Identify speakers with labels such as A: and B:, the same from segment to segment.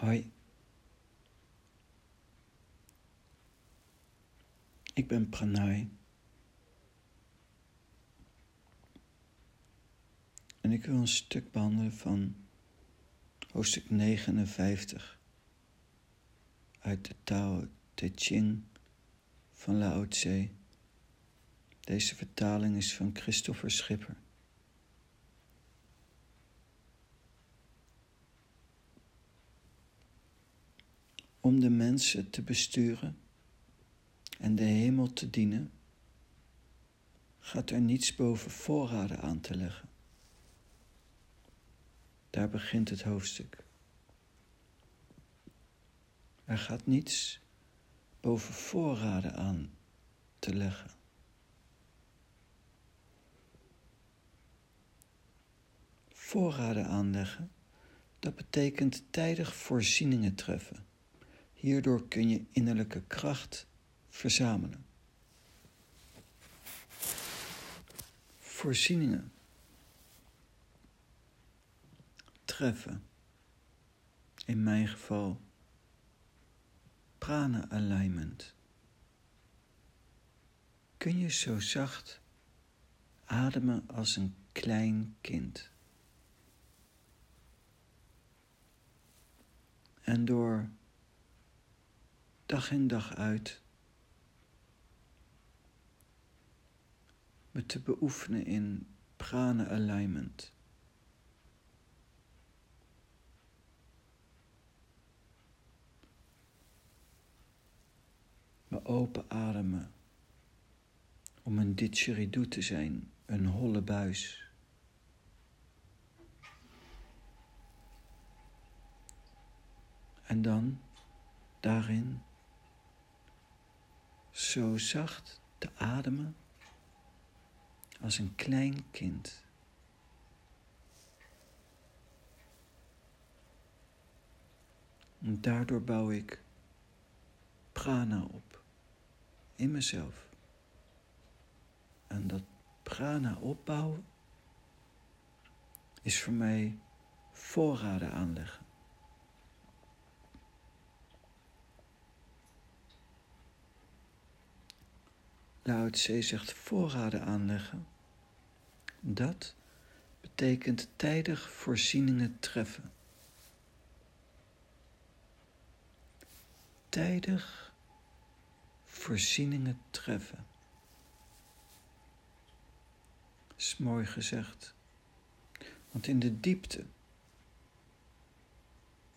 A: Hoi. Ik ben Pranay. En ik wil een stuk behandelen van hoofdstuk 59 uit de Tao Te Ching van Lao Tse. Deze vertaling is van Christopher Schipper. Om de mensen te besturen en de hemel te dienen, gaat er niets boven voorraden aan te leggen. Daar begint het hoofdstuk. Er gaat niets boven voorraden aan te leggen. Voorraden aanleggen, dat betekent tijdig voorzieningen treffen. Hierdoor kun je innerlijke kracht verzamelen. Voorzieningen treffen. In mijn geval prana alignment. Kun je zo zacht ademen als een klein kind. En door dag in dag uit me te beoefenen in prana alignment. Me open ademen om een didgeridoo te zijn, een holle buis. En dan daarin zo zacht te ademen als een klein kind. En daardoor bouw ik prana op in mezelf. En dat prana opbouwen is voor mij voorraden aanleggen. Lao Tse zegt voorraden aanleggen. Dat betekent tijdig voorzieningen treffen. Tijdig voorzieningen treffen. is mooi gezegd. Want in de diepte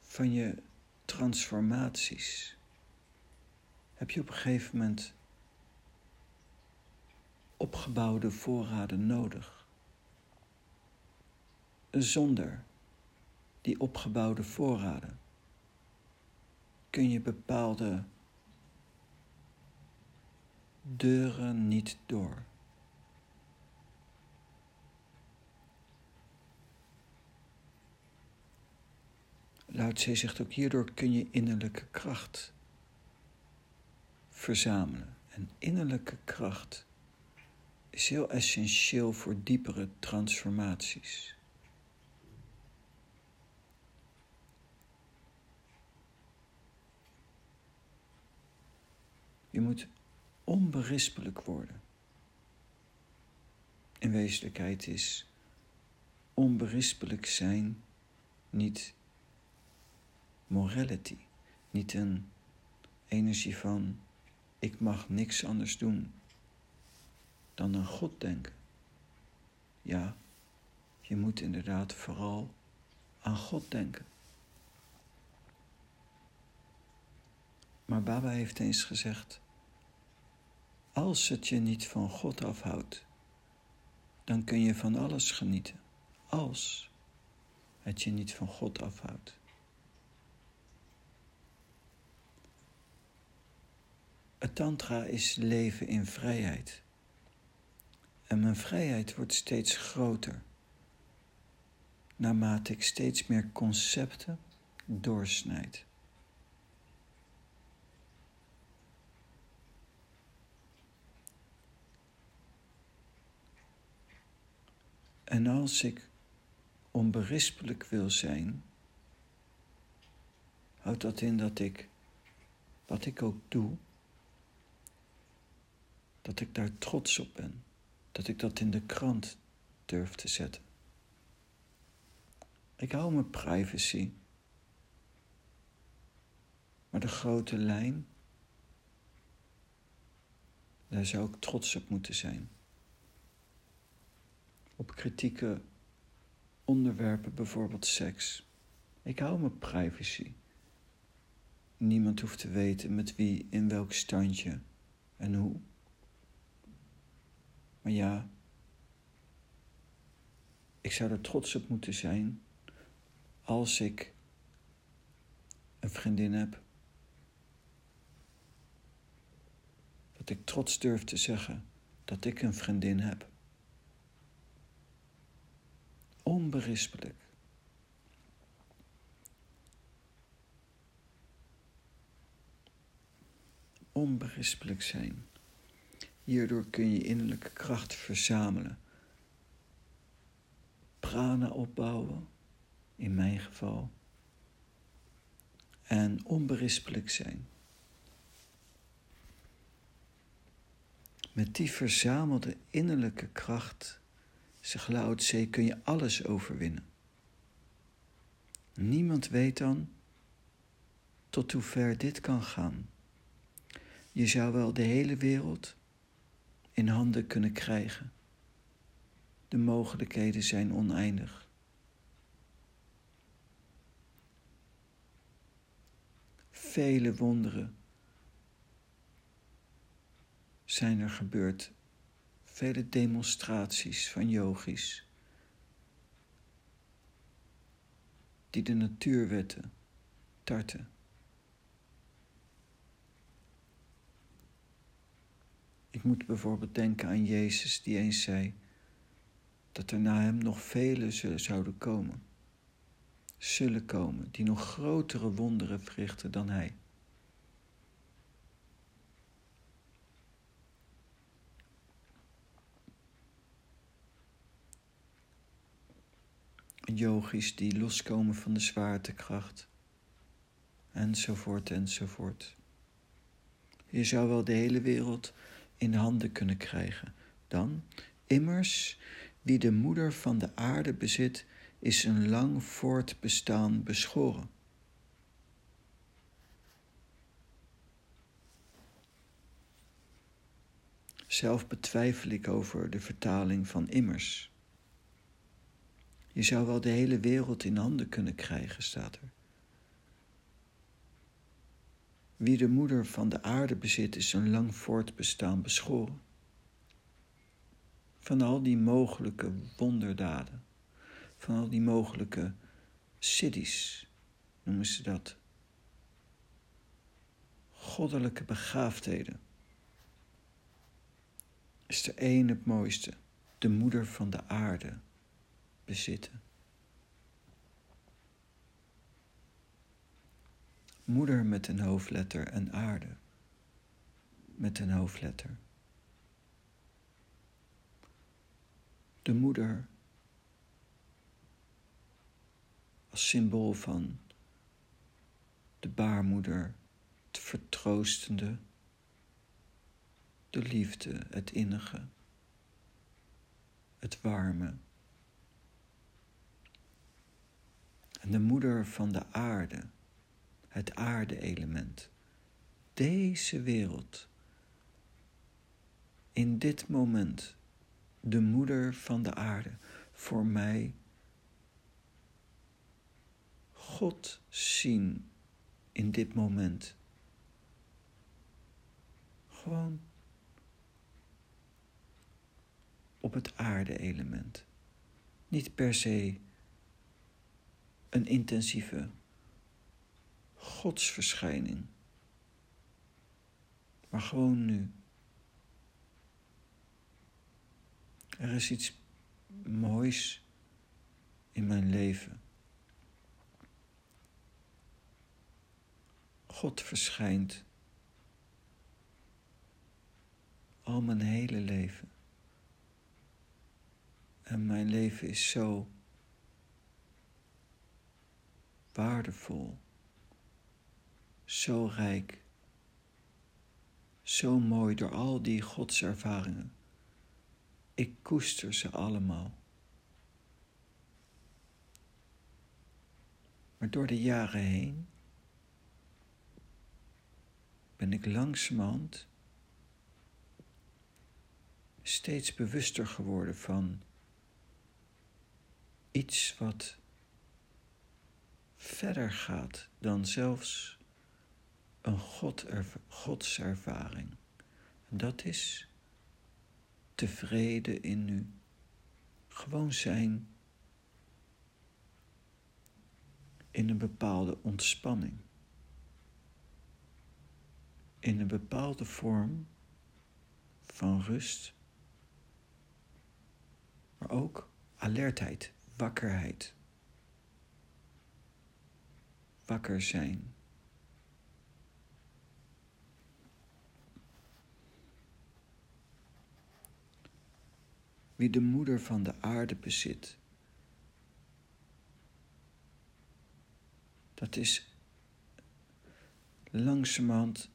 A: van je transformaties heb je op een gegeven moment opgebouwde voorraden nodig. Zonder die opgebouwde voorraden kun je bepaalde deuren niet door. Lao Tse zegt ook hierdoor kun je innerlijke kracht verzamelen. En innerlijke kracht is heel essentieel voor diepere transformaties. Je moet onberispelijk worden. In wezenlijkheid is onberispelijk zijn niet morality, niet een energie van ik mag niks anders doen dan aan God denken. Ja, je moet inderdaad vooral aan God denken. Maar Baba heeft eens gezegd: als het je niet van God afhoudt, dan kun je van alles genieten. Als het je niet van God afhoudt. Het Tantra is leven in vrijheid. En mijn vrijheid wordt steeds groter naarmate ik steeds meer concepten doorsnijd. En als ik onberispelijk wil zijn, houdt dat in dat ik, wat ik ook doe, dat ik daar trots op ben. Dat ik dat in de krant durf te zetten. Ik hou mijn privacy. Maar de grote lijn, daar zou ik trots op moeten zijn. Op kritieke onderwerpen, bijvoorbeeld seks. Ik hou mijn privacy. Niemand hoeft te weten met wie, in welk standje en hoe. Maar ja, ik zou er trots op moeten zijn als ik een vriendin heb. Dat ik trots durf te zeggen dat ik een vriendin heb. Onberispelijk. Onberispelijk zijn. Hierdoor kun je innerlijke kracht verzamelen. Prana opbouwen, in mijn geval. En onberispelijk zijn. Met die verzamelde innerlijke kracht, zegt Lao Tse, kun je alles overwinnen. Niemand weet dan tot hoe ver dit kan gaan. Je zou wel de hele wereld in handen kunnen krijgen. De mogelijkheden zijn oneindig. Vele wonderen zijn er gebeurd. Vele demonstraties van yogis die de natuurwetten tarten. Ik moet bijvoorbeeld denken aan Jezus die eens zei dat er na hem nog velen zouden komen. Zullen komen die nog grotere wonderen verrichten dan hij. Yogis die loskomen van de zwaartekracht. Enzovoort, enzovoort. Je zou wel de hele wereld in handen kunnen krijgen. Dan, immers, wie de moeder van de aarde bezit, is een lang voortbestaan beschoren. Zelf betwijfel ik over de vertaling van immers. Je zou wel de hele wereld in handen kunnen krijgen, staat er. Wie de moeder van de aarde bezit, is een lang voortbestaan beschoren. Van al die mogelijke wonderdaden, van al die mogelijke siddhis, noemen ze dat. Goddelijke begaafdheden. Is er één het mooiste, de moeder van de aarde bezitten. Moeder met een hoofdletter en aarde met een hoofdletter. De moeder als symbool van de baarmoeder, het vertroostende, de liefde, het innige, het warme. En de moeder van de aarde het aarde-element. Deze wereld, in dit moment, de moeder van de aarde, voor mij God zien in dit moment. Gewoon op het aarde-element. Niet per se een intensieve godsverschijning. Maar gewoon nu. Er is iets moois in mijn leven. God verschijnt al mijn hele leven. En mijn leven is zo waardevol zo rijk, zo mooi door al die godservaringen. Ik koester ze allemaal. Maar door de jaren heen ben ik langzamerhand steeds bewuster geworden van iets wat verder gaat dan zelfs een God godservaring. Dat is tevreden in nu. Gewoon zijn in een bepaalde ontspanning. In een bepaalde vorm van rust, maar ook alertheid, wakkerheid. Wakker zijn. Wie de moeder van de aarde bezit, dat is langzamerhand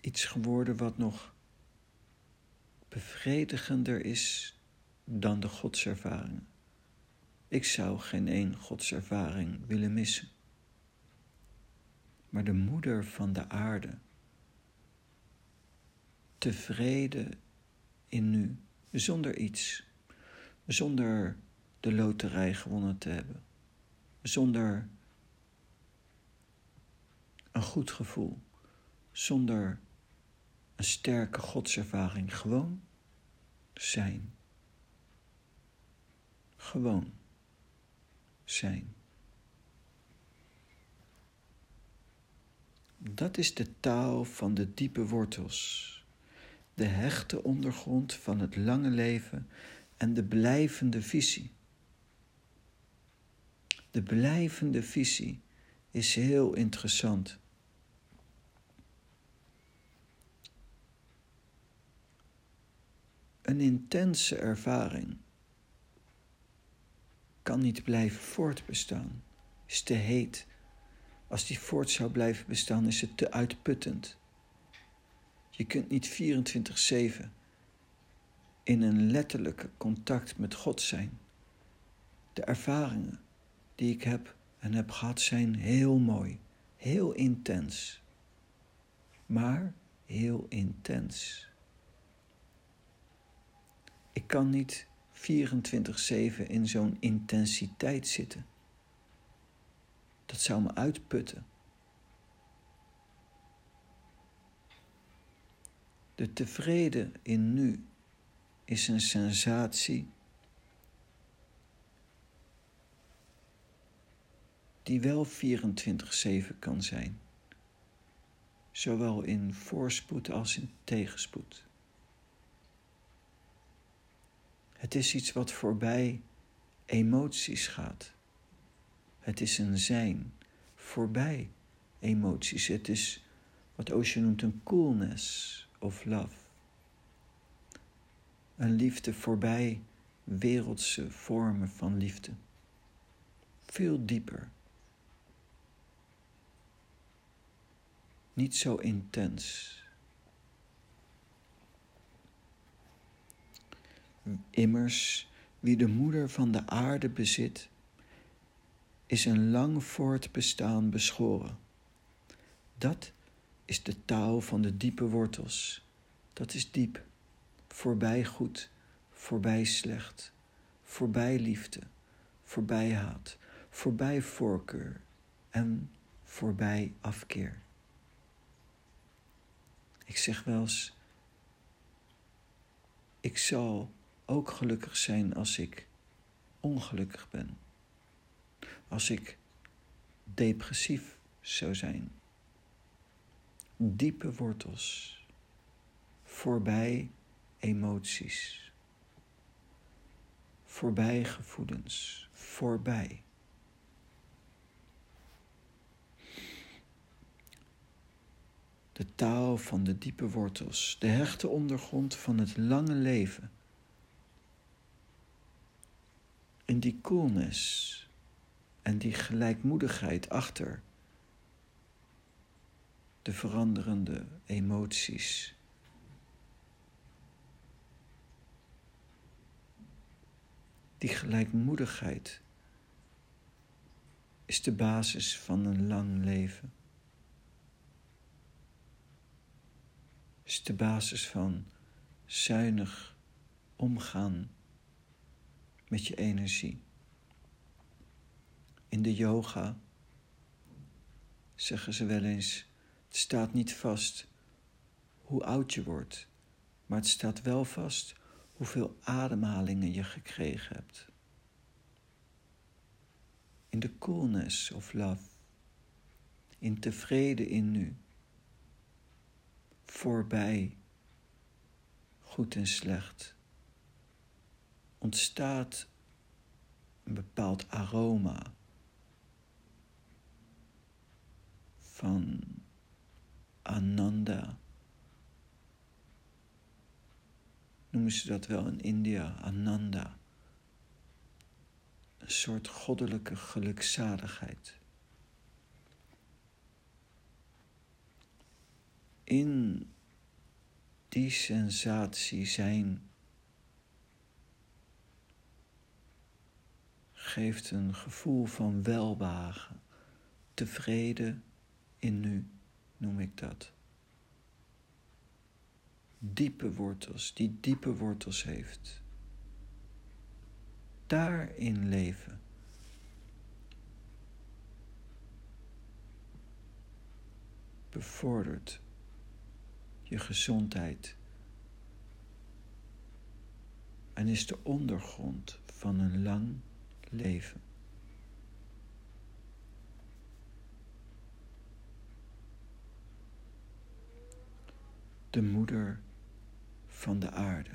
A: iets geworden wat nog bevredigender is dan de godservaringen. Ik zou geen één godservaring willen missen. Maar de moeder van de aarde, tevreden in nu, zonder iets, zonder de loterij gewonnen te hebben, zonder een goed gevoel, zonder een sterke godservaring, gewoon zijn. Gewoon zijn. Dat is de taal van de diepe wortels, de hechte ondergrond van het lange leven en de blijvende visie. De blijvende visie is heel interessant. Een intense ervaring kan niet blijven voortbestaan, is te heet. Als die voort zou blijven bestaan, is het te uitputtend. Je kunt niet 24-7 in een letterlijke contact met God zijn. De ervaringen die ik heb en heb gehad zijn heel mooi, heel intens. Maar heel intens. Ik kan niet 24-7 in zo'n intensiteit zitten. Dat zou me uitputten. De tevreden in nu is een sensatie die wel 24-7 kan zijn, zowel in voorspoed als in tegenspoed. Het is iets wat voorbij emoties gaat. Het is een zijn voorbij emoties. Het is wat Osho noemt een coolness of love. Een liefde voorbij wereldse vormen van liefde. Veel dieper. Niet zo intens. Immers, wie de moeder van de aarde bezit, is een lang voortbestaan beschoren. Dat is de taal van de diepe wortels. Dat is diep, voorbij goed, voorbij slecht, voorbij liefde, voorbij haat, voorbij voorkeur en voorbij afkeer. Ik zeg wel eens, ik zal ook gelukkig zijn als ik ongelukkig ben. Als ik depressief zou zijn. Diepe wortels. Voorbij emoties. Voorbij gevoelens. Voorbij. De taal van de diepe wortels, de hechte ondergrond van het lange leven in die coolness en die gelijkmoedigheid achter de veranderende emoties. Die gelijkmoedigheid is de basis van een lang leven. Is de basis van zuinig omgaan met je energie. In de yoga zeggen ze wel eens: het staat niet vast hoe oud je wordt, maar het staat wel vast hoeveel ademhalingen je gekregen hebt. In de coolness of love, in tevreden in nu, voorbij goed en slecht, ontstaat een bepaald aroma van Ananda. Noemen ze dat wel in India, Ananda. Een soort goddelijke gelukzaligheid. In die sensatie zijn geeft een gevoel van welwagen, tevreden in nu, noem ik dat. Diepe wortels, die diepe wortels heeft. Daarin leven. Bevordert je gezondheid en is de ondergrond van een lang leven. De moeder van de aarde.